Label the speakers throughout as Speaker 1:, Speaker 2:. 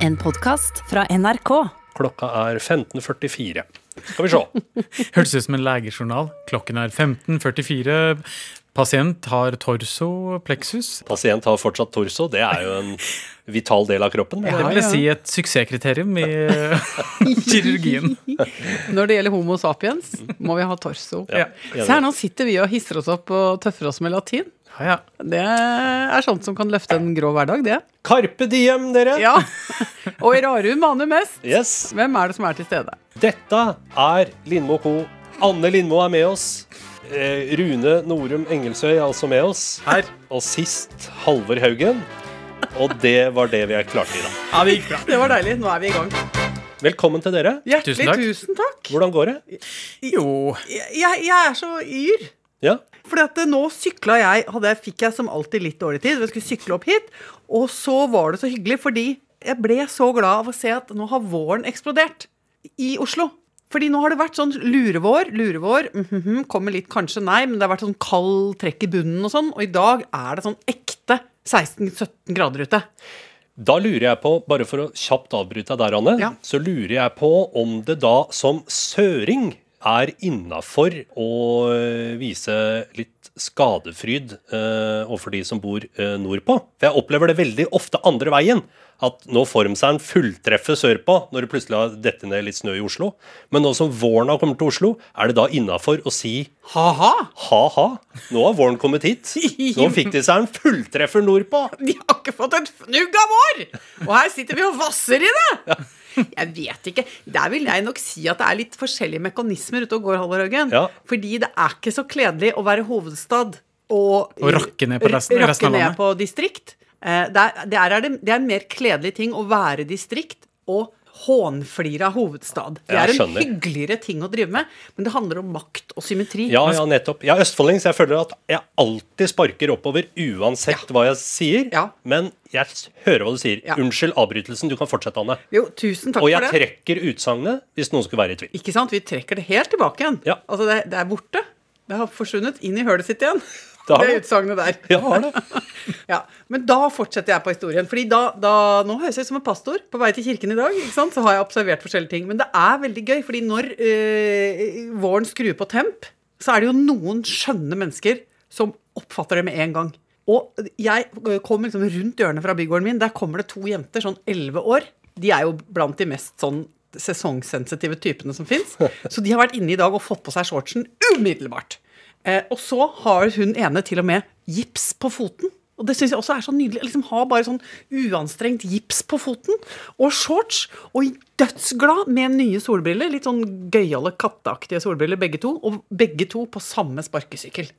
Speaker 1: En podkast fra NRK.
Speaker 2: Klokka er 15.44. Skal vi se.
Speaker 3: Hørtes ut som en legejournal. Klokken er 15.44. Pasient har torso, pleksus.
Speaker 2: Pasient har fortsatt torso. Det er jo en vital del av kroppen.
Speaker 3: Det vil jeg si et suksesskriterium i kirurgien.
Speaker 4: Når det gjelder Homo sapiens, må vi ha torso.
Speaker 2: Ja,
Speaker 4: Se her, nå sitter vi og hisser oss opp og tøffer oss med latin.
Speaker 3: Ja, ja.
Speaker 4: Det er sånt som kan løfte en grå hverdag, det.
Speaker 2: Carpe diem, dere!
Speaker 4: Ja. Og i Rarum maner mest.
Speaker 2: Yes.
Speaker 4: Hvem er det som er til stede?
Speaker 2: Dette er Lindmo Co. Anne Lindmo er med oss. Eh, Rune Norum Engelsøy er altså med oss.
Speaker 3: Her.
Speaker 2: Og sist Halvor Haugen. Og det var det vi klarte i dag.
Speaker 3: Ja, det gikk bra.
Speaker 4: Det var deilig. Nå er vi i gang.
Speaker 2: Velkommen til dere.
Speaker 4: Hjertelig
Speaker 3: Tusen takk.
Speaker 4: tusen takk.
Speaker 2: Hvordan går det?
Speaker 3: Jo.
Speaker 4: Jeg jeg er så yr.
Speaker 2: Ja,
Speaker 4: Fordi at nå sykla jeg, hadde jeg, fikk jeg som alltid litt dårlig tid. Jeg skulle sykle opp hit, og så var det så hyggelig, fordi jeg ble så glad av å se at nå har våren eksplodert i Oslo. Fordi nå har det vært sånn lurevår, lurevår, mhm, kommer litt kanskje nei, men det har vært sånn kald trekk i bunnen og sånn, og i dag er det sånn ekte 16-17 grader ute.
Speaker 2: Da lurer jeg på, bare for å kjapt avbryte deg der, Anne,
Speaker 4: Ja.
Speaker 2: så lurer jeg på om det da som søring er innafor å øh, vise litt skadefryd øh, overfor de som bor øh, nordpå. For jeg opplever det veldig ofte andre veien. At nå får de seg en fulltreffe sørpå når det plutselig har dette ned litt snø i Oslo. Men nå som våren har kommet til Oslo, er det da innafor å si
Speaker 4: Ha-ha!
Speaker 2: ha-ha, nå har våren kommet hit. Nå fikk de seg en fulltreffer nordpå.
Speaker 4: De har ikke fått et fnugg av vår! Og her sitter vi og vasser i det! Jeg vet ikke. Der vil jeg nok si at det er litt forskjellige mekanismer ute og går, Halvor Haugen.
Speaker 2: Ja.
Speaker 4: Fordi det er ikke så kledelig å være hovedstad og,
Speaker 3: Og rakke ned på resten- resten av
Speaker 4: ned på distrikt. Eh, Det er, det, er, det er en mer kledelig ting å være distrikt og hånflire av hovedstad. Det er en hyggeligere ting å drive med, men det handler om makt og symmetri.
Speaker 2: Ja, ja, nettopp. Jeg er østfolding, så jeg føler at jeg alltid sparker oppover uansett hva jeg sier.
Speaker 4: Ja.
Speaker 2: Men jeg hører hva du sier.
Speaker 4: Ja.
Speaker 2: Unnskyld avbrytelsen. Du kan fortsette, Anne.
Speaker 4: Jo, tusen takk
Speaker 2: Og jeg trekker utsagnet hvis noen skulle være i tvil.
Speaker 4: Ikke sant? Vi trekker det helt tilbake igjen.
Speaker 2: Ja.
Speaker 4: Altså, det, det er borte. Det har forsvunnet inn i hølet sitt igjen.
Speaker 2: Det
Speaker 4: utsagnet der.
Speaker 2: Jeg har det.
Speaker 4: Ja, Men da fortsetter jeg på historien. Fordi da, da, Nå høres jeg ut som en pastor på vei til kirken i dag. ikke sant? Så har jeg observert forskjellige ting. Men det er veldig gøy, fordi når øh, våren skrur på temp, så er det jo noen skjønne mennesker som oppfatter det med en gang. Og jeg kom liksom rundt hjørnet fra bygården min. Der kommer det to jenter, sånn 11 år. De er jo blant de mest sånn sesongsensitive typene som fins. Så de har vært inne i dag og fått på seg shortsen umiddelbart. Eh, og så har hun ene til og med gips på foten. Og det syns jeg også er så nydelig. Liksom Ha bare sånn uanstrengt gips på foten og shorts. Og dødsglad med nye solbriller. Litt sånn gøyale, katteaktige solbriller begge to. Og begge to på samme sparkesykkel.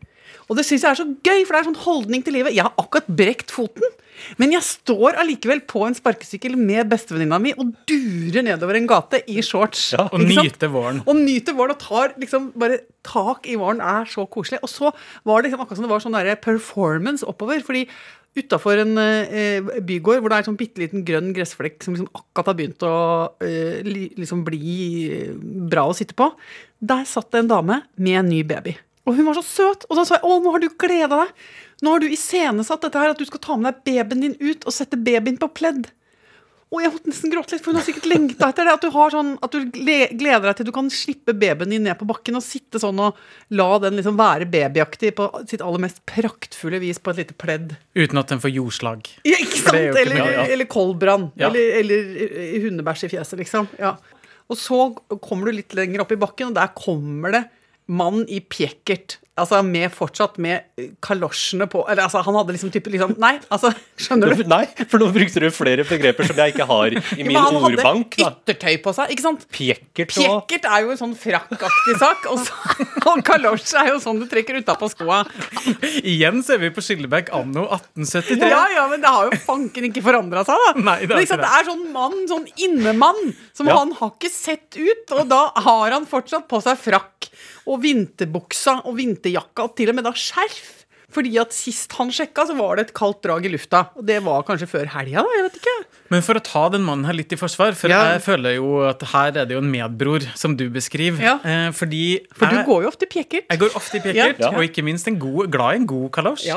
Speaker 4: Og det syns jeg er så gøy, for det er sånn holdning til livet. Jeg har akkurat brekt foten, men jeg står allikevel på en sparkesykkel med bestevenninna mi og durer nedover en gate i shorts.
Speaker 2: Ja,
Speaker 3: Og
Speaker 4: nyter
Speaker 3: nyte våren.
Speaker 4: Og nyter våren og tar liksom bare tak i våren er så koselig. Og så var det liksom akkurat som det var sånn der performance oppover. fordi Utafor en eh, bygård hvor det er en sånn bitte liten grønn gressflekk som liksom akkurat har begynt å eh, li, liksom bli eh, bra å sitte på, der satt det en dame med en ny baby. Og hun var så søt. Og da sa jeg å, nå har du gleda deg. Nå har du iscenesatt dette her, at du skal ta med deg babyen din ut og sette babyen på pledd. Og jeg måtte nesten gråte litt, for hun har sikkert lengta etter det. At du, har sånn, at du gleder deg til du kan slippe babyen din ned på bakken og sitte sånn og la den liksom være babyaktig på sitt aller mest praktfulle vis på et lite pledd.
Speaker 3: Uten at den får jordslag.
Speaker 4: Ja, ikke sant?
Speaker 3: ikke
Speaker 4: Eller.
Speaker 2: Ja, ja.
Speaker 4: eller koldbrann.
Speaker 3: Ja.
Speaker 4: Eller, eller eh, hundebæsj i fjeset, liksom. Ja. Og så kommer du litt lenger opp i bakken, og der kommer det mann i pjekkert. Altså med fortsatt med kalosjene på Eller altså, han hadde liksom type liksom Nei, altså, skjønner du?
Speaker 2: Nei, for nå brukte du flere begreper som jeg ikke har i
Speaker 4: Ja,
Speaker 2: min
Speaker 4: men han
Speaker 2: ordbank.
Speaker 4: hadde yttertøy på seg, ikke sant?
Speaker 2: Pjekkert og
Speaker 4: Pjekkert er jo en sånn frakkaktig sak, og, så, og kalosj er jo sånn du trekker utapå skoa.
Speaker 3: Igjen ser vi på Skillebekk anno 1873.
Speaker 4: Ja, ja, men det har jo fanken ikke forandra seg, da.
Speaker 3: Nei, det er
Speaker 4: Men ikke sant, det er sånn mann, sånn innemann, som
Speaker 2: Ja.
Speaker 4: han har ikke sett ut. Og da har han fortsatt på seg frakk og vinterbuksa og vinterjakka, og til og med da skjerf. Fordi at sist han sjekka, så var det et kaldt drag i lufta. Og det var kanskje før helga, da. Jeg vet ikke.
Speaker 3: Men for å ta den mannen her litt i forsvar, for
Speaker 4: Ja.
Speaker 3: jeg føler jo at her er det jo en medbror, som du beskriver.
Speaker 4: Ja.
Speaker 3: Eh, fordi
Speaker 4: For du
Speaker 3: jeg,
Speaker 4: går jo ofte pjekkert.
Speaker 3: jeg går ofte i pjekkert,
Speaker 2: Ja.
Speaker 3: og ikke minst en god, glad i en god kalosj.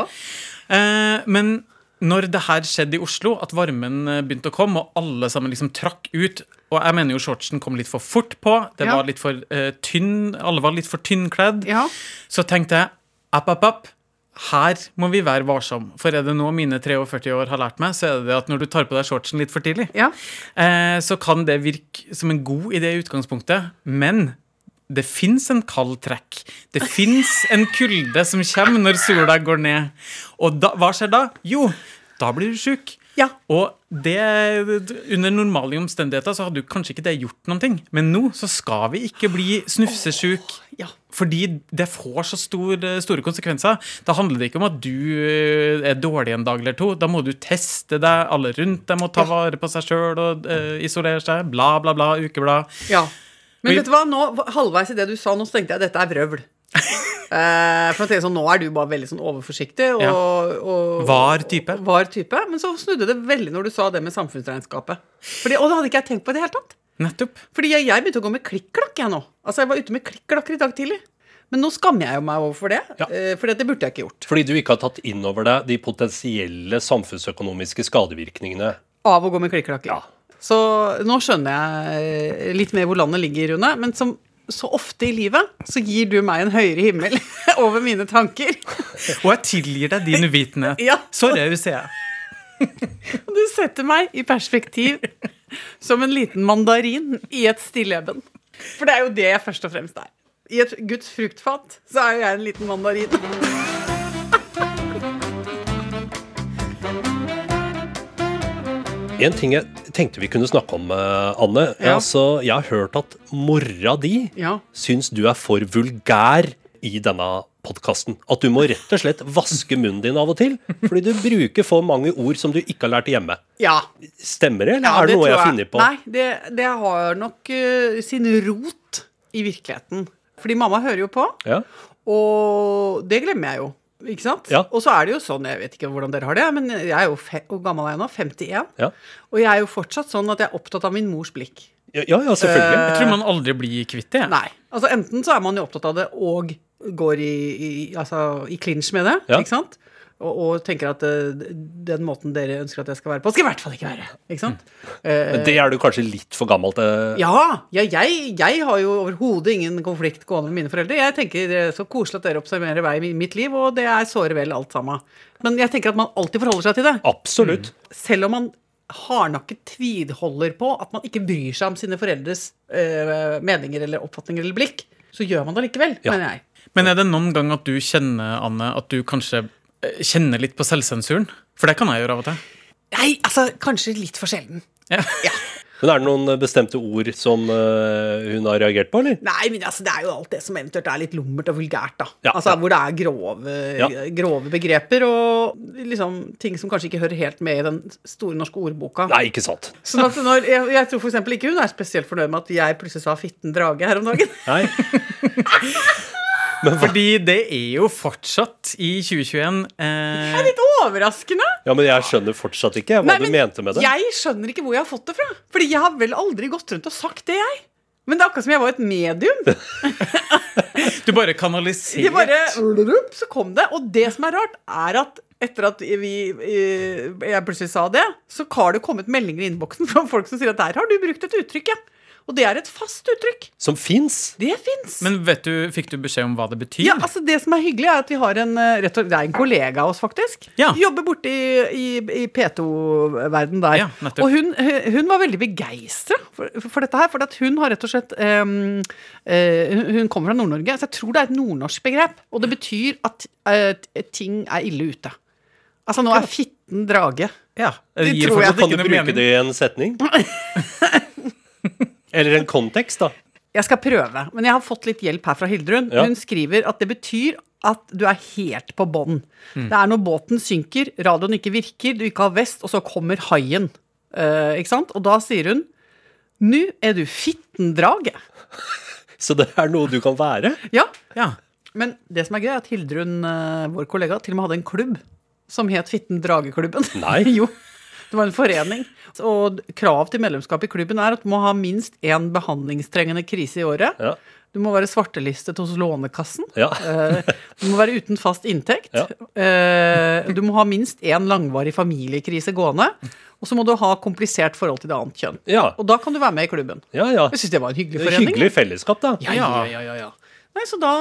Speaker 3: Eh, men når det her skjedde i Oslo, at varmen eh, begynte å komme, og alle sammen liksom trakk ut Og jeg mener jo shortsen kom litt for fort på. Det
Speaker 4: Ja.
Speaker 3: var litt for uh, tynn Alle var litt for tynnkledd.
Speaker 4: Ja.
Speaker 3: Så tenkte jeg app, app, app. Her må vi være varsom. For er det noe mine 43 år har lært meg, så er det at når du tar på deg shortsen litt for tidlig,
Speaker 4: Ja.
Speaker 3: eh, så kan det virke som en god idé i utgangspunktet. Men det fins en kald trekk. Det fins en kulde som kommer når sola går ned. Og da, hva skjer da? Jo, da blir du sjuk.
Speaker 4: Ja.
Speaker 3: Og det, under normale omstendigheter så hadde jo kanskje ikke det gjort noen ting. Men nå så skal vi ikke bli snufsesjuk.
Speaker 4: Ja.
Speaker 3: Fordi det får så stor, store konsekvenser. Da handler det ikke om at du eh, er dårlig en dag eller to. Da må du teste deg, alle rundt deg må ta vare på seg sjøl og uh, isolere seg. Bla, bla, bla. Ukeblad.
Speaker 4: Ja. Men vet du hva, nå, halvveis i det du sa, nå så tenkte jeg at dette er vrøvl. Eh, for å tenke sånn, Nå er du bare veldig sånn overforsiktig og,
Speaker 3: Ja.
Speaker 4: og
Speaker 3: Var type.
Speaker 4: Var type. Men så snudde det veldig når du sa det med samfunnsregnskapet. Fordi, og det hadde ikke jeg tenkt på i det hele tatt.
Speaker 3: Nettopp.
Speaker 4: Fordi jeg, jeg begynte å gå med klikk-klakk jeg nå. Altså Jeg var ute med klikk-klakker i dag tidlig. Men nå skammer jeg jo meg overfor det.
Speaker 2: Ja.
Speaker 4: eh, For det burde jeg ikke gjort.
Speaker 2: Fordi du ikke har tatt inn over deg de potensielle samfunnsøkonomiske skadevirkningene.
Speaker 4: Av å gå med klikk-klakker.
Speaker 2: Ja.
Speaker 4: Så nå skjønner jeg litt mer hvor landet ligger, Rune. Men som så ofte i livet så gir du meg en høyere himmel over mine tanker.
Speaker 3: Og jeg tilgir deg din uvitenhet.
Speaker 4: Ja.
Speaker 3: Så raus er jeg.
Speaker 4: Du setter meg i perspektiv som en liten mandarin i et stilleben. For det er jo det jeg først og fremst er. I et Guds fruktfat så er jo jeg en liten mandarin.
Speaker 2: En ting jeg tenkte vi kunne snakke om, eh, Anne.
Speaker 4: Ja.
Speaker 2: Altså, jeg har hørt at mora di
Speaker 4: Ja.
Speaker 2: syns du er for vulgær i denne podkasten. At du må rett og slett vaske munnen din av og til. Fordi du bruker for mange ord som du ikke har lært hjemme.
Speaker 4: Ja.
Speaker 2: Stemmer det, eller
Speaker 4: ja
Speaker 2: er det noe jeg har funnet på?
Speaker 4: Nei, det, det har nok uh, sin rot i virkeligheten. Fordi mamma hører jo på,
Speaker 2: Ja.
Speaker 4: og det glemmer jeg jo. Ikke sant?
Speaker 2: Ja.
Speaker 4: Og så er det jo sånn, jeg vet ikke hvordan dere har det, men jeg er jo fe hvor gammel er jeg nå? 51?
Speaker 2: Ja.
Speaker 4: Og jeg er jo fortsatt sånn at jeg er opptatt av min mors blikk.
Speaker 2: Ja, ja, ja, selvfølgelig.
Speaker 3: Jeg tror man aldri blir kvitt det.
Speaker 4: Nei. Altså Enten så er man jo opptatt av det og går i, i, altså, i clinch med det,
Speaker 2: Ja.
Speaker 4: ikke sant? Og, og tenker at uh, den måten dere ønsker at jeg skal være på, skal jeg i hvert fall ikke være. Ikke sant? Eh,
Speaker 2: Men det er du kanskje litt for gammel til.
Speaker 4: ja, ja jeg, jeg har jo overhodet ingen konflikt gående med mine foreldre. Jeg tenker det er så koselig at dere observerer vei i mitt liv, og det er såre vel alt sammen. Men jeg tenker at man alltid forholder seg til det.
Speaker 2: Absolutt.
Speaker 4: Selv om man hardnakket tvidholder på at man ikke bryr seg om sine foreldres eh, meninger eller oppfatninger eller blikk, så gjør man det likevel,
Speaker 2: Ja.
Speaker 4: mener jeg.
Speaker 3: Men er det noen gang at du kjenner, Anne, at du kanskje eh, kjenner litt på selvsensuren? For det kan jeg gjøre av og til.
Speaker 4: Nei, altså, kanskje litt for sjelden.
Speaker 3: Ja.
Speaker 2: Men er det noen bestemte ord som eh, hun har reagert på, eller?
Speaker 4: Nei, men altså, det er jo alt det som eventuelt er litt lummert og vulgært, da.
Speaker 2: Ja,
Speaker 4: altså,
Speaker 2: ja.
Speaker 4: Hvor det er grove,
Speaker 2: Ja.
Speaker 4: grove begreper og liksom ting som kanskje ikke hører helt med i den store norske ordboka.
Speaker 2: Nei, ikke sant.
Speaker 4: Sånn at når, jeg, jeg tror for eksempel ikke hun er spesielt fornøyd med at jeg plutselig sa 'fitten drage' her om dagen.
Speaker 2: Nei.
Speaker 3: Fordi det er jo fortsatt i 2021 eh,
Speaker 4: Litt overraskende.
Speaker 2: Ja, men jeg skjønner fortsatt ikke hva
Speaker 4: Nei,
Speaker 2: du
Speaker 4: men
Speaker 2: mente med det.
Speaker 4: Jeg skjønner ikke hvor jeg har fått det fra. Fordi jeg har vel aldri gått rundt og sagt det, jeg. Men det er akkurat som jeg var et medium.
Speaker 3: Du bare
Speaker 4: kanaliserte. Bare Så kom det. Og det som er rart, er at etter at vi, eh, jeg plutselig sa det, så har det kommet meldinger i innboksen fra folk som sier at der har du brukt et uttrykk, ja. Og det er et fast uttrykk.
Speaker 2: Som fins.
Speaker 4: Det fins.
Speaker 3: Men vet du, fikk du beskjed om hva det betyr?
Speaker 4: Ja, altså Det som er hyggelig, er at vi har en eh, rett og, Det er en kollega av oss, faktisk.
Speaker 3: Ja.
Speaker 4: Jobber borte i, i, i P2-verden der.
Speaker 3: Ja,
Speaker 4: og hun, hun var veldig begeistra for, for dette her. For at hun har rett og slett um, uh, hun- kommer fra Nord-Norge, så jeg tror det er et nordnorsk begrep. Og det betyr at uh, ting er ille ute. Altså, nå er fitten drage.
Speaker 3: Ja,
Speaker 4: Det
Speaker 3: gir
Speaker 4: tror jeg.
Speaker 2: Kan du bruke
Speaker 3: mening.
Speaker 2: det i en setning? Eller en kontekst, da.
Speaker 4: Jeg skal prøve, men jeg har fått litt hjelp her fra Hildrun.
Speaker 2: Ja.
Speaker 4: Hun skriver at det betyr at du er helt på bånn.
Speaker 3: Mm.
Speaker 4: Det er når båten synker, radioen ikke virker, du ikke har vest, og så kommer haien. Uh, ikke sant? Og da sier hun Nå er du fittendrage.
Speaker 2: Så det er noe du kan være.
Speaker 4: Ja,
Speaker 3: Ja.
Speaker 4: men det som er gøy, er at Hildrun, eh, vår kollega, til og med hadde en klubb som het Fitten Drageklubben.
Speaker 2: Nei.
Speaker 4: jo. Det var en forening. Og krav til medlemskap i klubben er at du må ha minst én behandlingstrengende krise i året.
Speaker 2: Ja.
Speaker 4: Du må være svartelistet hos Lånekassen.
Speaker 2: Ja.
Speaker 4: Eh, Du må være uten fast inntekt.
Speaker 2: Ja.
Speaker 4: Eh, Du må ha minst én langvarig familiekrise gående. Og så må du ha komplisert forhold til det annet kjønn.
Speaker 2: Ja,
Speaker 4: Og da kan du være med i klubben.
Speaker 2: ja. ja.
Speaker 4: Jeg syns det var en hyggelig forening.
Speaker 2: Hyggelig fellesskap, da.
Speaker 4: Ja, ja, ja, ja, ja. Nei, så da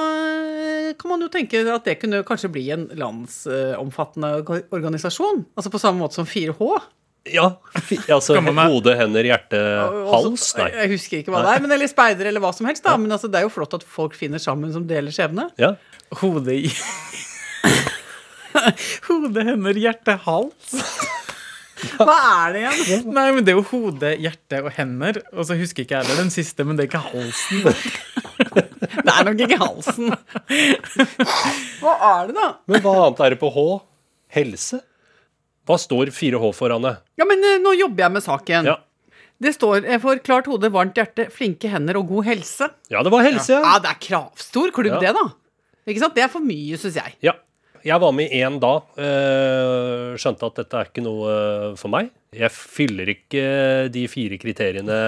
Speaker 4: eh, kan man jo tenke at det kunne kanskje bli en landsomfattende organisasjon. Altså på samme måte som 4H.
Speaker 2: Ja, altså Hode, hender, hjerte, hals? Nei.
Speaker 4: Jeg husker ikke hva det er, men eller speider eller hva som helst. da Men altså, det er jo flott at folk finner sammen som deler skjebne.
Speaker 2: Ja.
Speaker 3: Hode i Hode, hender, hjerte, hals.
Speaker 4: Hva er det igjen?
Speaker 3: Nei, men det er jo hode, hjerte og hender. Og så husker ikke jeg heller den siste, men det er ikke halsen.
Speaker 4: Det er nok ikke halsen. Hva er det, da?
Speaker 2: Men hva annet er det på H? Helse? Hva står 4H for, Anne?
Speaker 4: Ja, men eh, nå jobber jeg med saken.
Speaker 2: Ja.
Speaker 4: Det står eh, for klart hode, varmt hjerte, flinke hender og god helse.
Speaker 2: ja, det var helse,
Speaker 4: Ja,
Speaker 2: ja.
Speaker 4: det er kravstor klubb,
Speaker 2: Ja.
Speaker 4: det, da. Ikke sant? Det er for mye, syns jeg.
Speaker 2: ja. Jeg var med i én da. øh, skjønte at dette er ikke noe øh, for meg. Jeg fyller ikke de fire kriteriene.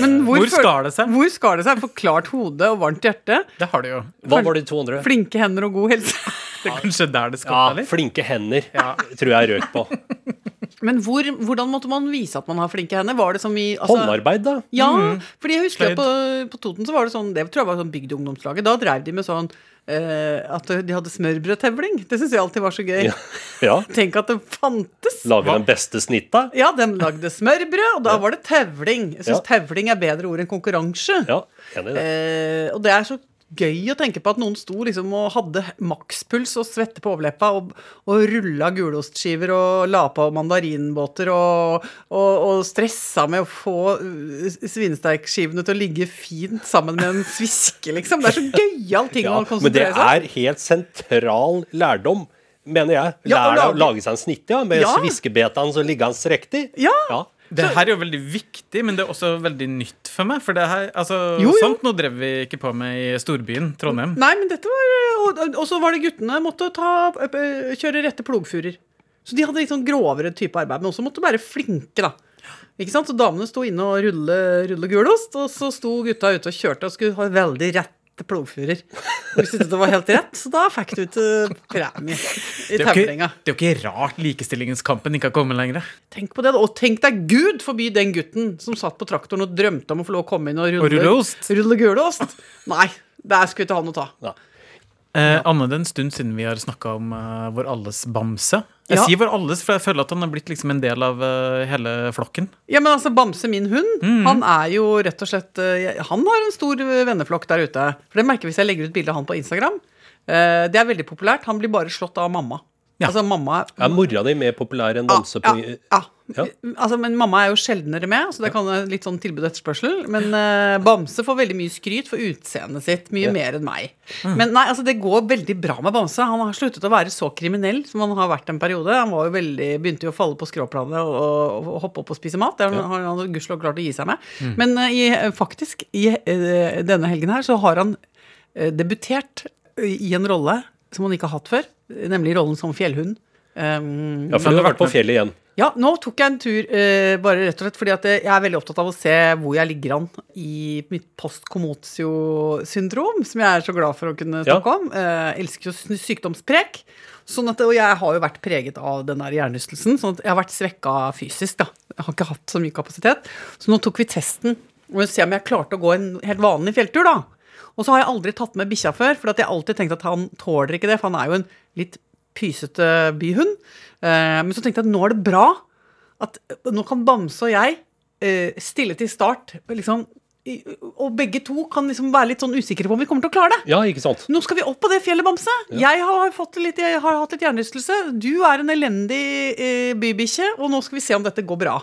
Speaker 4: Men
Speaker 3: Hvor
Speaker 4: føl-
Speaker 3: skar det seg?
Speaker 4: Hvor skar det seg? For klart hode og varmt hjerte,
Speaker 3: Det har du jo.
Speaker 2: Hva var de to andre?
Speaker 4: flinke hender og god helse.
Speaker 3: Det er kanskje der det skal
Speaker 2: Ja,
Speaker 3: være Ja,
Speaker 2: flinke hender,
Speaker 3: Ja.
Speaker 2: tror jeg røk på.
Speaker 4: Men hvor, hvordan måtte man vise at man har flinke hender? Var det som i altså,
Speaker 2: Håndarbeid, da.
Speaker 4: Ja, fordi jeg husker på, på Toten så var det sånn Det tror jeg var sånn bygdeungdomslaget. Da drev de med sånn eh, at de hadde smørbrødtevling. Det syns jeg alltid var så gøy.
Speaker 2: Ja. ja.
Speaker 4: Tenk at det fantes.
Speaker 2: Lage den beste snitta.
Speaker 4: Ja, de lagde smørbrød, og da var det tevling. Jeg syns
Speaker 2: Ja.
Speaker 4: tevling er bedre ord enn konkurranse.
Speaker 2: Ja, enig i det.
Speaker 4: Eh, og det er så gøy å tenke på at noen sto liksom og hadde makspuls og svette på overleppa og, og rulla gulostskiver og la på mandarinbåter og, og, og stressa med å få uh, svinesteikskivene til å ligge fint sammen med en sviske, liksom. Det er så gøyal ting
Speaker 2: Ja,
Speaker 4: å
Speaker 2: men det er helt sentral lærdom, mener jeg.
Speaker 4: Ja, å
Speaker 2: å
Speaker 4: lage-
Speaker 2: seg en snitt, ja, med
Speaker 4: Ja.
Speaker 2: sviskebetaen så ligger han i.
Speaker 4: Ja.
Speaker 2: ja.
Speaker 3: Det her er jo veldig viktig, men det er også veldig nytt for meg. For det her, altså,
Speaker 4: Jo, jo.
Speaker 3: sånt nå drev vi ikke på med i storbyen, Trondheim.
Speaker 4: Nei, men dette var Og, så var det guttene måtte ta, kjøre rette plogfurer. Så de hadde litt sånn grovere type arbeid, men også måtte være flinke, da. Ikke sant? Så damene sto inne og rulle, rulle gulost, og så sto gutta ute og kjørte og skulle ha veldig rette plogfurer. Og hvis ikke det var helt rett, så da fikk du ikke premie i tevlinga.
Speaker 3: det er jo ikke rart likestillingskampen ikke har kommet lenger.
Speaker 4: Tenk på det. Og tenk deg Gud forby den gutten som satt på traktoren og drømte om å få lov å komme inn og rulle,
Speaker 3: Og rulle ost.
Speaker 4: rulle gulost. Nei, der skulle ikke ha noe ta.
Speaker 2: Ja.
Speaker 3: Eh, Anne, det er en stund siden vi har snakka om uh, vår alles bamse. Jeg
Speaker 4: Ja.
Speaker 3: sier vår alles, for jeg føler at han har blitt liksom en del av uh, hele flokken.
Speaker 4: Ja, men altså, Bamse, min hund,
Speaker 3: Mhm.
Speaker 4: han er jo rett og slett uh, Han har en stor venneflokk der ute. For det merker vi hvis jeg legger ut bilde av han på Instagram. Eh, det er veldig populært. Han blir bare slått av mamma.
Speaker 3: Ja.
Speaker 4: Altså, mamma
Speaker 2: Er mora di mer populær enn Bamse på
Speaker 4: ja, ja.
Speaker 2: Ja.
Speaker 4: Altså, men mamma er jo sjeldnere med, så det kan være litt sånn tilbud og etterspørsel. Men uh, Bamse får veldig mye skryt for utseendet sitt. Mye
Speaker 2: Ja.
Speaker 4: mer enn meg. Men nei, altså, det går veldig bra med Bamse. Han har sluttet å være så kriminell som han har vært en periode. Han var jo veldig, begynte jo å falle på skråplanet og, og, og hoppe opp og spise mat. Det har
Speaker 2: Ja.
Speaker 4: har han gudskjelov klart å gi seg med. Men uh, i, faktisk, i uh, denne helgen her så har han eh, debutert i en rolle som han ikke har hatt før, nemlig rollen som fjellhund. Um,
Speaker 2: Ja, for du har vært på fjellet igjen.
Speaker 4: Ja, nå tok jeg en tur eh, bare rett og slett fordi at jeg er veldig opptatt av å se hvor jeg ligger an i mitt post-commotio-syndrom, som jeg er så glad for å kunne
Speaker 2: Ja.
Speaker 4: snakke om. Eh, elsker jo sykdomsprek. Sånn at, og jeg har jo vært preget av den der hjernerystelsen, sånn at jeg har vært svekka fysisk. da. Jeg har ikke hatt så mye kapasitet. Så nå tok vi testen og se om jeg klarte å gå en helt vanlig fjelltur, da. Og så har jeg aldri tatt med bikkja før, for at jeg har alltid tenkt at han tåler ikke det, for han er jo en litt pysete byhund. Eh, men så tenkte jeg at nå er det bra at nå kan Bamse og jeg eh, stille til start. Liksom, i- og begge to kan liksom være litt sånn usikre på om vi kommer til å klare det.
Speaker 2: Ja, ikke sant?
Speaker 4: Nå skal vi opp på det fjellet, Bamse. Jeg, har fått litt, jeg har hatt litt hjernerystelse. Du er en elendig eh, bybikkje, og nå skal vi se om dette går bra.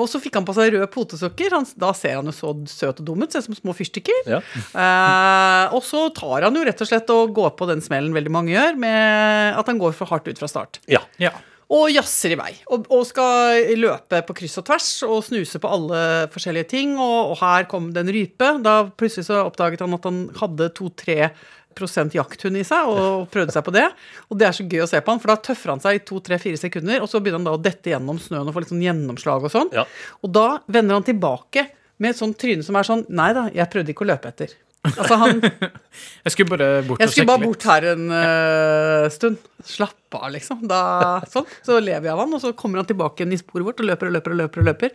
Speaker 4: Og så fikk han på seg røde potesokker. Da ser han jo så søt og dum ut. Ser ut som små fyrstikker.
Speaker 2: Ja.
Speaker 4: Eh, og så tar han jo rett og slett og går på den smellen veldig mange gjør, med at han går for hardt ut fra start.
Speaker 2: Ja.
Speaker 3: Ja.
Speaker 4: Og jazzer i vei. Og, og skal løpe på kryss og tvers og snuse på alle forskjellige ting. Og, og her kom det en rype. Da plutselig så oppdaget han at han hadde 2-3% jakthund i seg, og prøvde seg på det. Og det er så gøy å se på han, for da tøffer han seg i 2-3-4 sekunder, og så begynner han da å dette gjennom snøen og få litt sånn gjennomslag og sånn.
Speaker 2: Ja.
Speaker 4: Og da vender han tilbake med et sånt tryne som er sånn Nei da, jeg prøvde ikke å løpe etter. Altså, han
Speaker 3: Jeg skulle bare bort
Speaker 4: Jeg skulle bare bort her en uh, stund. Slappe av, liksom. Da, sånn. Så lever jeg av han, og så kommer han tilbake igjen i sporet vårt og løper og løper. Og løper og løper.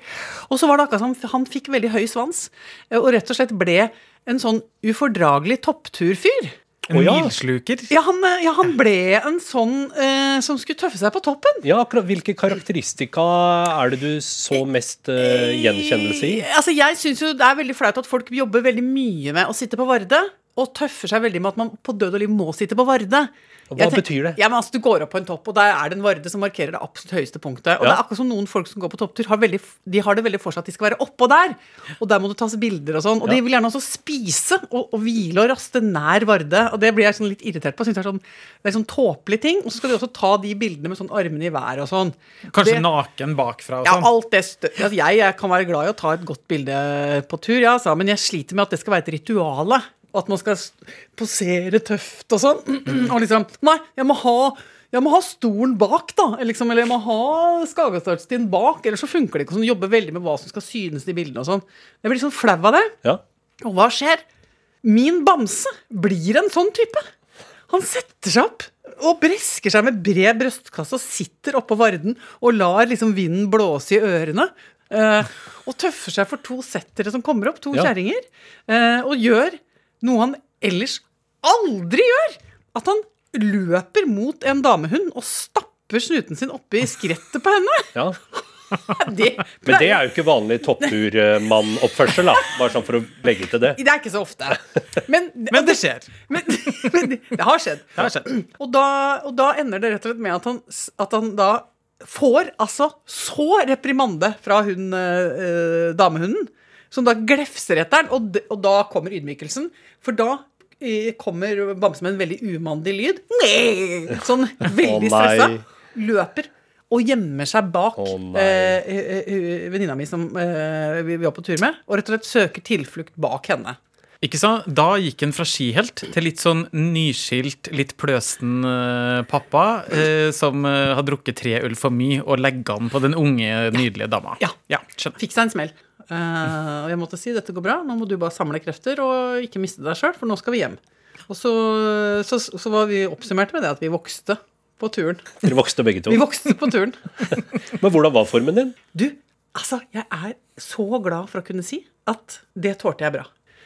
Speaker 4: Og så var det akkurat som han fikk veldig høy svans, eh, og rett og slett ble en sånn ufordragelig toppturfyr.
Speaker 3: En
Speaker 2: ja.
Speaker 3: milsluker.
Speaker 4: Ja, han, eh, ja, han ble en sånn eh, som skulle tøffe seg på toppen.
Speaker 2: Ja, akkurat. Hvilke karakteristika er det du så mest eh, gjenkjennelse i?
Speaker 4: Altså, jeg syns jo det er veldig flaut at folk jobber veldig mye med å sitte på Varde, og tøffer seg veldig med at man på død og liv må sitte på Varde.
Speaker 2: Hva
Speaker 4: tenker,
Speaker 2: betyr det?
Speaker 4: Ja, men altså, Du går opp på en topp, og der er det en Varde som markerer det absolutt høyeste punktet. Og
Speaker 2: Ja.
Speaker 4: det er akkurat som noen folk som går på topptur, har, veldig, de har det veldig for seg at de skal være oppå der. Og der må det tas bilder og sånn. Og
Speaker 2: Ja.
Speaker 4: de vil gjerne også spise og, og hvile og raste nær Varde. Og det blir jeg sånn litt irritert på. Synes det er sånn, det er sånn tåpelig ting. Og så skal de også ta de bildene med sånn armene i været og sånn.
Speaker 3: Kanskje
Speaker 4: Det-
Speaker 3: naken bakfra og sånn.
Speaker 4: ja, alt det altså, jeg, jeg kan være glad i å ta et godt bilde på tur, ja, men jeg sliter med at det skal være et rituale. At man skal posere tøft og sånn. Og liksom Nei, jeg må ha jeg må ha stolen bak, da. Eller, liksom, eller jeg må ha Skagastadstien bak. Ellers så funker det ikke. Sånn, jobber veldig med hva som skal synes i bildene og sånn. Jeg blir sånn flau av det.
Speaker 2: Ja.
Speaker 4: Og hva skjer? Min bamse blir en sånn type. Han setter seg opp og bresker seg med bred brystkasse og sitter oppå varden og lar liksom vinden blåse i ørene. Uh, og tøffer seg for to settere som kommer opp, to
Speaker 2: Ja.
Speaker 4: kjerringer. Uh, og gjør noe han ellers aldri gjør. At han løper mot en damehund og stapper snuten sin oppi skrettet på henne.
Speaker 2: ja.
Speaker 4: Det,
Speaker 2: Men det er jo ikke vanlig toppturmannoppførsel, da. Bare sånn for å legge til det.
Speaker 4: det er ikke så ofte. Men,
Speaker 3: Men det skjer.
Speaker 4: Men, men det, det har skjedd.
Speaker 3: Det har skjedd.
Speaker 4: Og da, og da ender det rett og slett med at han, at han da får altså så reprimande fra hun eh, damehunden, som da glefser etter den, og, og da kommer ydmykelsen. For da eh, kommer Bamse med en veldig umannlig lyd. Sånn veldig stressa. Løper og gjemmer seg bak eh, eh, eh, venninna mi som eh, vi vi var på tur med, og rett og slett søker tilflukt bak henne.
Speaker 3: Ikke sant? Da gikk han fra skihelt til litt sånn nyskilt, litt pløsten uh, pappa uh, som uh, har drukket tre øl for mye og legger an på den unge, nydelige dama.
Speaker 4: Ja.
Speaker 3: ja skjønner.
Speaker 4: Fikk seg en smell. Eh, og jeg måtte si dette går bra, nå må du bare samle krefter og ikke miste deg sjøl, for nå skal vi hjem. Og så, så, så var vi oppsummert med det at vi vokste på turen.
Speaker 2: Dere vokste begge to.
Speaker 4: Vi vokste på turen.
Speaker 2: Men hvordan var formen din?
Speaker 4: Du, altså, jeg er så glad for å kunne si at det tålte jeg bra.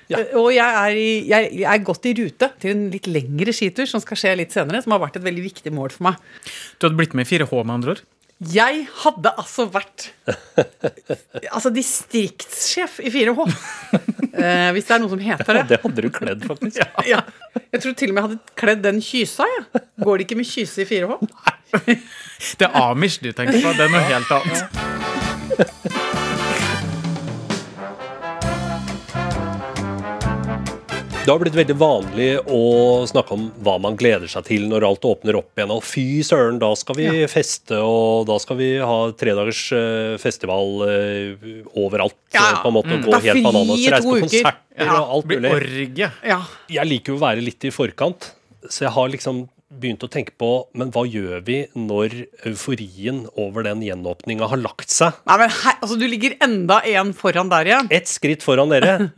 Speaker 2: Ja.
Speaker 4: Eh, Og jeg er, i, jeg, jeg er godt i rute til en litt lengre skitur som skal skje litt senere, som har vært et veldig viktig mål for meg.
Speaker 3: Du hadde blitt med i 4H, med andre ord?
Speaker 4: Jeg hadde altså vært altså distriktssjef i 4H. Eh, hvis det er noe som heter det.
Speaker 2: Det hadde du kledd, faktisk.
Speaker 4: Ja. Jeg tror til og med jeg hadde kledd den kysa. Ja. Går det ikke med kyse i 4H?
Speaker 3: Det er Amish du tenker på. Det er noe helt annet.
Speaker 2: Det har blitt veldig vanlig å snakke om hva man gleder seg til når alt åpner opp igjen. Og fy søren, da skal vi feste, og da skal vi ha tredagers eh, festival eh, overalt.
Speaker 4: Ja.
Speaker 2: på en måte,
Speaker 4: Mm.
Speaker 2: gå
Speaker 4: er
Speaker 2: helt bananas. Reise på konserter
Speaker 4: Ja,
Speaker 2: og alt mulig.
Speaker 3: orgie.
Speaker 4: Ja.
Speaker 2: Jeg liker jo å være litt i forkant, så jeg har liksom begynt å tenke på Men hva gjør vi når euforien over den gjenåpninga har lagt seg?
Speaker 4: Nei, men hei, altså, du ligger enda en foran der igjen.
Speaker 2: Ett skritt foran dere.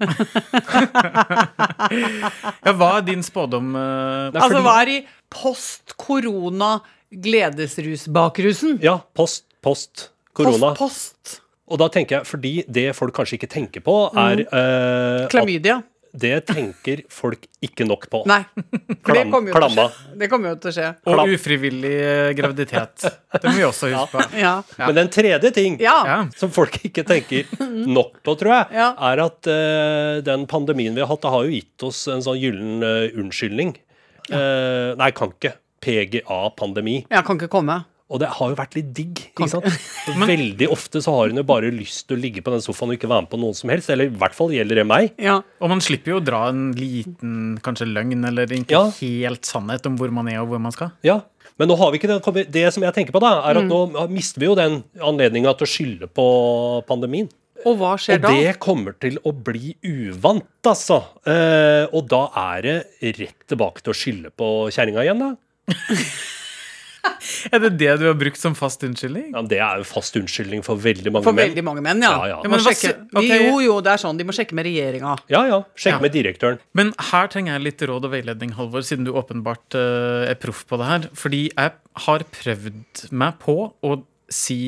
Speaker 3: Ja, hva er din spådom?
Speaker 2: Uh,
Speaker 4: Altså,
Speaker 2: fordi-
Speaker 4: hva er i post korona gledesrus bakrusen?
Speaker 2: Ja, post, post, korona.
Speaker 4: Post, post.
Speaker 2: Og da tenker jeg, fordi det folk kanskje ikke tenker på, er mm. uh,
Speaker 4: Klamydia.
Speaker 2: Det tenker folk ikke nok på.
Speaker 4: Nei. For det kommer jo
Speaker 2: klamma.
Speaker 4: skje. Jo til å skje.
Speaker 3: Og
Speaker 2: Klam-
Speaker 3: ufrivillig eh, graviditet. Det må vi også huske på.
Speaker 4: Ja.
Speaker 2: Men den tredje ting
Speaker 4: ja.
Speaker 3: Ja.
Speaker 2: som folk ikke tenker nok på, tror jeg,
Speaker 4: Ja.
Speaker 2: er at uh, den pandemien vi har hatt, det har jo gitt oss en sånn gyllen uh, unnskyldning. Uh, nei, kan ikke. PGA-pandemi.
Speaker 4: Ja, kan ikke komme.
Speaker 2: Og det har jo vært litt digg. ikke sant? Veldig ofte så har hun jo bare lyst til å ligge på den sofaen og ikke være med på noen som helst. Eller i hvert fall gjelder det meg.
Speaker 4: Ja.
Speaker 3: Og man slipper jo å dra en liten kanskje løgn eller ikke
Speaker 2: Ja.
Speaker 3: helt sannhet om hvor man er og hvor man skal.
Speaker 2: Ja, Men nå har vi ikke det. Det som jeg tenker på, da, er
Speaker 4: Mm.
Speaker 2: at nå mister vi jo den anledninga til å skylde på pandemien.
Speaker 4: Og hva skjer
Speaker 2: Og
Speaker 4: da?
Speaker 2: det kommer til å bli uvant, altså. Eh, og da er det rett tilbake til å skylde på kjerringa igjen, da.
Speaker 3: Er det det du har brukt som fast unnskyldning?
Speaker 2: Ja, det er jo fast unnskyldning for veldig mange menn.
Speaker 4: For veldig mange menn, ja.
Speaker 2: Ja, ja.
Speaker 4: De
Speaker 3: Men
Speaker 4: må sjekke, de, jo, jo, det er sånn. De må sjekke med regjeringa.
Speaker 2: Ja, ja. Sjekke
Speaker 3: Ja.
Speaker 2: med direktøren.
Speaker 3: Men her trenger jeg litt råd og veiledning, Halvor, siden du åpenbart eh, er proff på det her. Fordi jeg har prøvd meg på å si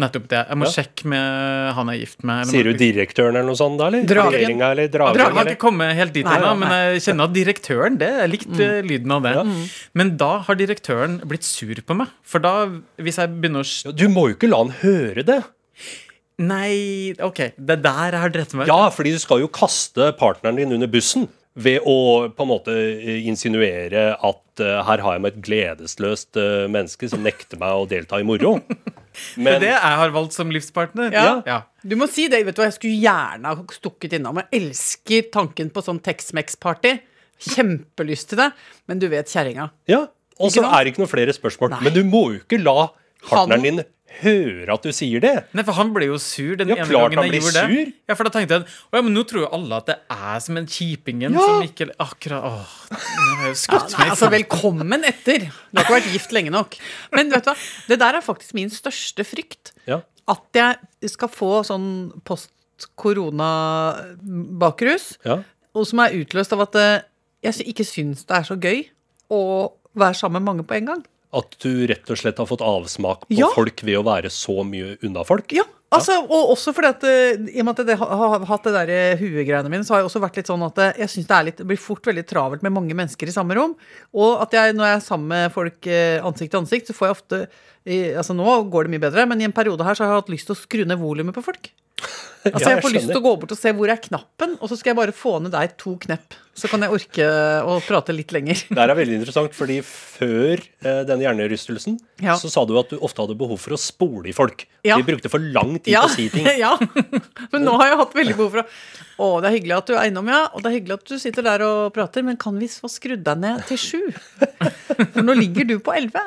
Speaker 3: nettopp det. Jeg må
Speaker 2: Ja.
Speaker 3: sjekke med han jeg er gift med. eller
Speaker 2: Sier du direktøren eller noe sånt, da? eller?
Speaker 4: Dragen.
Speaker 2: Regjeringa eller
Speaker 3: dragen
Speaker 2: dragen?
Speaker 3: har ikke kommet helt dit ennå, men jeg kjenner at direktøren det, Jeg likte mm. lyden av det.
Speaker 2: Ja.
Speaker 3: Men da har direktøren blitt sur på meg. For da, hvis jeg begynner å
Speaker 2: Ja, Du må jo ikke la han høre det.
Speaker 3: Nei, OK. Det er der jeg har drept meg.
Speaker 2: Ja, fordi du skal jo kaste partneren din under bussen ved å på en måte eh, insinuere at uh, her har jeg med et gledesløst uh, menneske som nekter meg å delta i moro.
Speaker 3: Det
Speaker 2: Men
Speaker 3: er det jeg har valgt som livspartner.
Speaker 4: Ja.
Speaker 3: ja.
Speaker 4: Du må si det. vet du hva, Jeg skulle gjerne ha stukket innom. Jeg elsker tanken på sånn Tex-Mex-party. Kjempelyst til det. Men du vet kjerringa.
Speaker 2: ja, og så er det ikke noen flere spørsmål.
Speaker 4: Nei.
Speaker 2: Men du må jo ikke la partneren
Speaker 4: Han-
Speaker 2: din høre at du sier det.
Speaker 3: Nei, for han ble jo sur den
Speaker 2: Ja,
Speaker 3: ene gangen jeg
Speaker 2: gjorde
Speaker 3: gjorde det. Ja, for da tenkte jeg å ja, men nå tror jo alle at det er som en kjipingen
Speaker 2: Ja.
Speaker 3: som ikke Akkurat Åh, nå har jeg jo skutt
Speaker 4: Nei,
Speaker 3: meg i
Speaker 4: altså, velkommen etter. Du har ikke vært gift lenge nok. Men vet du hva, det der er faktisk min største frykt.
Speaker 2: Ja.
Speaker 4: At jeg skal få sånn post-korona-bakrus,
Speaker 2: Ja.
Speaker 4: og som er utløst av at eh, jeg ikke syns det er så gøy å være sammen med mange på en gang.
Speaker 2: At du rett og slett har fått avsmak på
Speaker 4: Ja.
Speaker 2: folk ved å være så mye unna folk.
Speaker 4: Ja, altså, og også fordi at eh, I og med at jeg har, hatt det der eh, huegreiene mine, så har jeg også vært litt sånn at eh, jeg synes det, det blir fort veldig travelt med mange mennesker i samme rom. Og at jeg, når jeg er sammen med folk ansikt til ansikt, så får jeg ofte Altså Nå går det mye bedre, men i en periode her så har jeg hatt lyst til å skru ned volumet på folk. Altså
Speaker 2: Ja,
Speaker 4: Jeg
Speaker 2: jeg
Speaker 4: får lyst til å gå bort og se hvor er knappen, og så skal jeg bare få ned deg to knepp. Så kan jeg orke å prate litt lenger.
Speaker 2: Det er veldig interessant, fordi før eh, den hjernerystelsen
Speaker 4: Ja.
Speaker 2: så sa du at du ofte hadde behov for å spole i folk.
Speaker 4: Ja.
Speaker 2: De brukte for lang tid
Speaker 4: Ja,
Speaker 2: på å si ting.
Speaker 4: ja. Men nå har jeg hatt veldig behov for å Å, det er hyggelig at du er innom, ja. Og det er hyggelig at du sitter der og prater, men kan vi få skrudd deg ned til sju? For nå ligger du på elleve.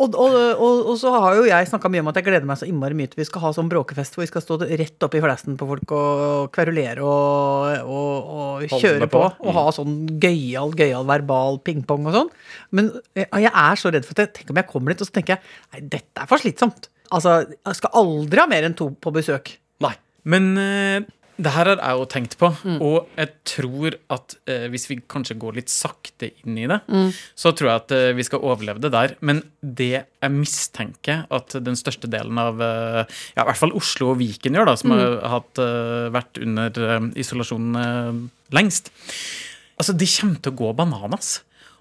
Speaker 4: Og, og, og, og så har jo jeg snakka mye om at jeg gleder meg så innmari mye til vi skal ha sånn bråkefest hvor vi skal stå rett opp i flesten på folk og kverulere og, og, og kjøre på.
Speaker 3: på.
Speaker 4: Og ha sånn gøyal, gøyal verbal pingpong og sånn. Men jeg jeg er så redd for at tenk om jeg kommer dit og så tenker jeg, nei, dette er for slitsomt. Altså, jeg skal aldri ha mer enn to på besøk.
Speaker 2: Nei.
Speaker 3: Men eh, det her har jeg jo tenkt på,
Speaker 4: Mm.
Speaker 3: og jeg tror at eh, hvis vi kanskje går litt sakte inn i det,
Speaker 4: Mm.
Speaker 3: så tror jeg at eh, vi skal overleve det der. Men det jeg mistenker at den største delen av eh, ja, i hvert fall Oslo og Viken gjør, da, som
Speaker 4: Mm.
Speaker 3: har hatt, eh, vært under eh, isolasjon eh, lengst Altså, de kommer til å gå bananas.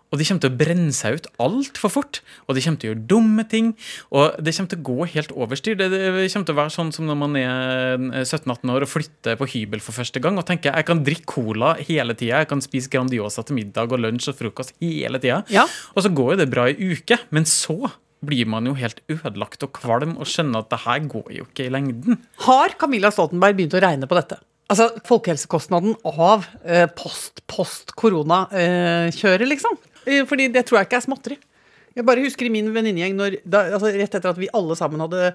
Speaker 3: Og de kommer til å brenne seg ut altfor fort. Og de kommer til å gjøre dumme ting. Og det kommer til å gå helt overstyr. Det, det kommer til å være sånn som når man er 17-18 år og flytter på hybel for første gang og tenker jeg kan drikke cola hele tida, jeg kan spise Grandiosa til middag og lunsj og frokost hele tida.
Speaker 4: Ja.
Speaker 3: Og så går jo det bra i uke. Men så blir man jo helt ødelagt og kvalm og skjønner at det her går jo ikke i lengden.
Speaker 4: Har Camilla Stoltenberg begynt å regne på dette? Altså folkehelsekostnaden av eh, post-post-koronakjøret, eh, liksom. Eh, fordi det tror jeg ikke er småtteri. Jeg bare husker i min venninnegjeng altså Rett etter at vi alle sammen hadde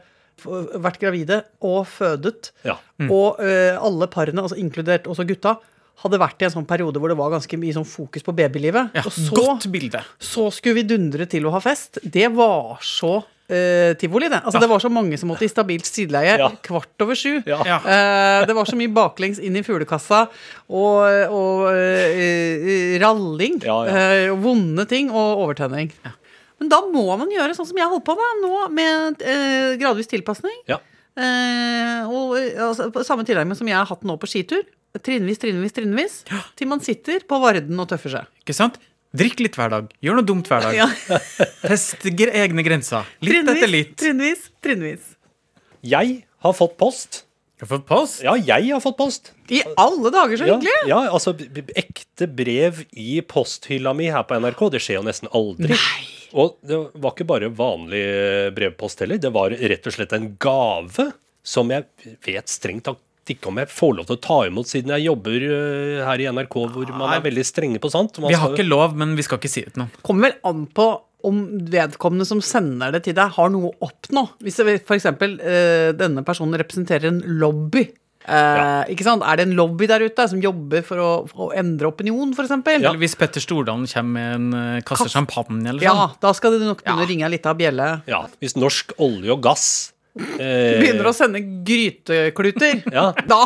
Speaker 4: vært gravide og fødet,
Speaker 2: Ja.
Speaker 4: og eh, alle parene, altså inkludert også gutta, hadde vært i en sånn periode hvor det var ganske mye sånn fokus på babylivet.
Speaker 3: Ja,
Speaker 4: og så,
Speaker 3: Godt bilde.
Speaker 4: så skulle vi dundre til å ha fest. Det var så eh, tivoli, det. Altså, Det var så mange som måtte i stabilt sideleie
Speaker 2: Ja.
Speaker 4: kvart over sju.
Speaker 2: Ja.
Speaker 3: Ja.
Speaker 4: Eh, det var så mye baklengs inn i fuglekassa og, og uh, ralling.
Speaker 2: Ja, ja.
Speaker 4: eh, vonde ting og overtenning. Men da må man gjøre sånn som jeg holdt på med nå, med eh, gradvis tilpasning.
Speaker 2: Ja.
Speaker 4: Eh, og altså, samme tilnærming som jeg har hatt nå på skitur. Trinnvis, trinnvis, trinnvis. Til man sitter på Varden og tøffer seg.
Speaker 3: Ikke sant? Drikk litt hver dag. Gjør noe dumt hver dag.
Speaker 4: Ja.
Speaker 3: Test egne grenser. Litt
Speaker 4: Trinnvis,
Speaker 3: etter litt.
Speaker 4: Trinnvis, trinnvis.
Speaker 2: Jeg har fått post.
Speaker 3: Du har fått post.
Speaker 2: Ja, jeg har fått post.
Speaker 4: I alle dager, så
Speaker 2: Ja,
Speaker 4: hyggelig!
Speaker 2: ja, altså b- b- ekte brev i posthylla mi her på NRK. Det skjer jo nesten aldri. Nei. Og det var ikke bare vanlig brevpost heller. Det var rett og slett en gave som jeg vet strengt tatt ikke om jeg får lov til å ta imot, siden jeg jobber øh, her i NRK hvor man er veldig strenge på sånt. Man
Speaker 3: Vi har
Speaker 2: skal-
Speaker 3: ikke lov, men vi skal ikke si det til noen.
Speaker 4: Kommer vel an på om vedkommende som sender det til deg, har noe å oppnå. Hvis det f.eks. Eh, denne personen representerer en lobby Eh, ikke sant? Er det en lobby der ute som jobber for å, for å endre opinion, f.eks.?
Speaker 2: Ja.
Speaker 3: Eller hvis Petter Stordalen kommer med en eh, kasse
Speaker 4: Kass-
Speaker 3: champagne eller
Speaker 4: Ja,
Speaker 3: sånn.
Speaker 4: da skal du nok begynne
Speaker 3: Ja.
Speaker 4: å ringe ei lita bjelle.
Speaker 2: Ja, hvis norsk olje og gass eh,
Speaker 4: Begynner å sende grytekluter.
Speaker 2: Ja.
Speaker 4: Da,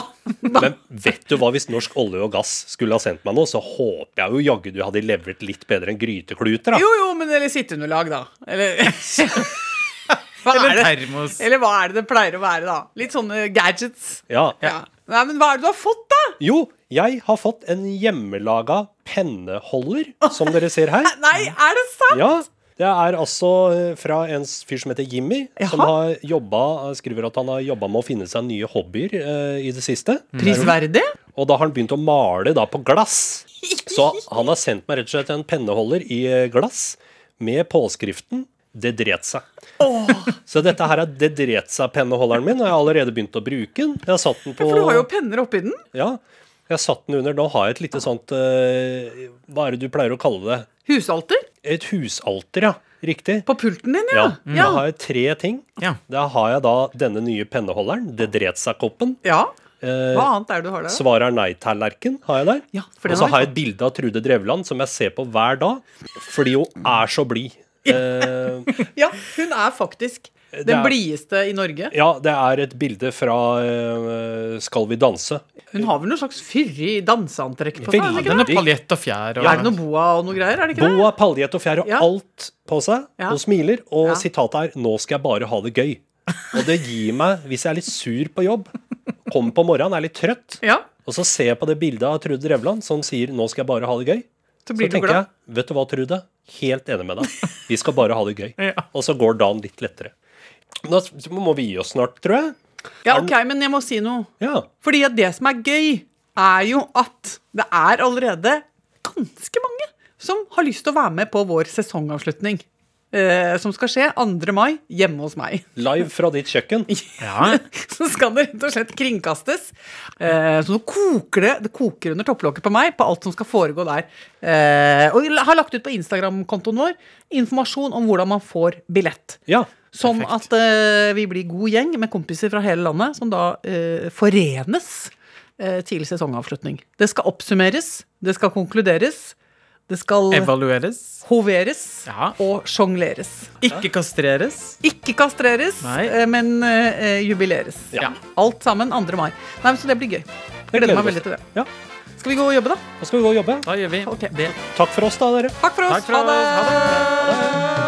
Speaker 4: da
Speaker 2: Men vet du hva, hvis norsk olje og gass skulle ha sendt meg noe, så håper jeg jo jaggu du hadde levert litt bedre enn grytekluter, da.
Speaker 4: Jo, jo, men eller sitteunderlag, da. Eller hva
Speaker 3: Eller
Speaker 4: er det?
Speaker 3: termos.
Speaker 4: Eller hva er det det pleier å være, da? Litt sånne gadgets.
Speaker 2: Ja.
Speaker 4: Ja. Nei, men hva er det du har fått, da?
Speaker 2: Jo, jeg har fått en hjemmelaga penneholder, som dere ser her.
Speaker 4: Nei, er det sant?
Speaker 2: Ja, det er altså eh, fra en fyr som heter Jimmy, som har jobba, skriver at han har jobba med å finne seg nye hobbyer eh, i det siste.
Speaker 4: Prisverdig?
Speaker 2: Og da har han begynt å male da på glass. Så han har sendt meg rett og slett en penneholder i eh, glass med påskriften 'Det dret seg'. Så dette her er 'Det dret seg'-penneholderen min, og jeg har allerede begynt å bruke den. Jeg har satt den på
Speaker 4: For du har jo penner oppi den.
Speaker 2: Ja, jeg har satt den under Nå har jeg et lite sånt uh, Hva er det du pleier å kalle det?
Speaker 4: Husalter.
Speaker 2: Et husalter, ja. Riktig.
Speaker 4: På pulten din,
Speaker 2: Ja,
Speaker 4: ja.
Speaker 2: Da har jeg tre ting.
Speaker 3: Ja.
Speaker 2: Da har jeg da denne nye penneholderen, det dret seg-koppen.
Speaker 4: ja.
Speaker 2: Eh,
Speaker 4: Hva annet er det du har der?
Speaker 2: Svar er nei-tallerken har jeg der.
Speaker 4: Ja,
Speaker 2: Og så
Speaker 4: har
Speaker 2: jeg et bilde av Trude Drevland som jeg ser på hver dag, fordi hun er så blid. Eh,
Speaker 4: Ja, hun er faktisk den
Speaker 2: er-
Speaker 4: blideste i Norge.
Speaker 2: ja, det er et bilde fra uh, Skal vi danse.
Speaker 4: Hun har vel noe slags fyrig danseantrekk på seg?
Speaker 2: Veldig.
Speaker 4: ikke
Speaker 3: er paljett og fjær. Og,
Speaker 4: Er det noe boa og noe greier? Er det ikke det?
Speaker 2: Boa, paljett og fjær og
Speaker 4: Ja.
Speaker 2: alt på seg.
Speaker 4: Ja.
Speaker 2: Hun smiler, og
Speaker 4: Ja.
Speaker 2: sitatet er 'Nå skal jeg bare ha det gøy'. Og det gir meg, hvis jeg er litt sur på jobb, kommer på morgenen, er litt trøtt,
Speaker 4: Ja,
Speaker 2: og så ser jeg på det bildet av Trude Drevland som sier 'Nå skal jeg bare ha det gøy',
Speaker 4: så
Speaker 2: så tenker jeg 'Vet du hva, Trude? Helt enig med deg. Vi skal bare ha det gøy'.
Speaker 3: Ja.
Speaker 2: Og så går dagen litt lettere. Da må vi gi oss snart, tror jeg.
Speaker 4: Ja, ok, men jeg må si noe.
Speaker 2: Ja.
Speaker 4: Fordi det som er gøy, er jo at det er allerede ganske mange som har lyst til å være med på vår sesongavslutning. Eh, som skal skje 2. mai hjemme hos meg.
Speaker 2: Live fra ditt kjøkken.
Speaker 3: ja.
Speaker 4: Så skal det rett og slett kringkastes. Eh, så nå koker det, det koker under topplokket på meg på alt som skal foregå der. Eh, og jeg har lagt ut på Instagram-kontoen vår informasjon om hvordan man får billett.
Speaker 2: Ja.
Speaker 4: Som at uh, vi blir god gjeng med kompiser fra hele landet som da uh, forenes uh, til sesongavslutning. Det skal oppsummeres, det skal konkluderes, det skal
Speaker 3: Evalueres.
Speaker 4: hoveres
Speaker 3: Ja.
Speaker 4: og sjongleres.
Speaker 3: Ikke kastreres.
Speaker 4: Ikke kastreres,
Speaker 3: Nei.
Speaker 4: men jubileres.
Speaker 2: Ja.
Speaker 4: Alt sammen 2. mai. Nei, Så det blir gøy.
Speaker 2: gleder
Speaker 4: Gleder meg veldig til det.
Speaker 2: Ja.
Speaker 4: Skal vi gå og jobbe, da?
Speaker 2: Da skal vi gå og jobbe.
Speaker 3: Da gjør vi
Speaker 4: okay.
Speaker 3: det.
Speaker 4: Takk
Speaker 2: for oss, da, dere.
Speaker 4: Takk for oss.
Speaker 3: Takk for oss. Ha det.
Speaker 4: Ha det.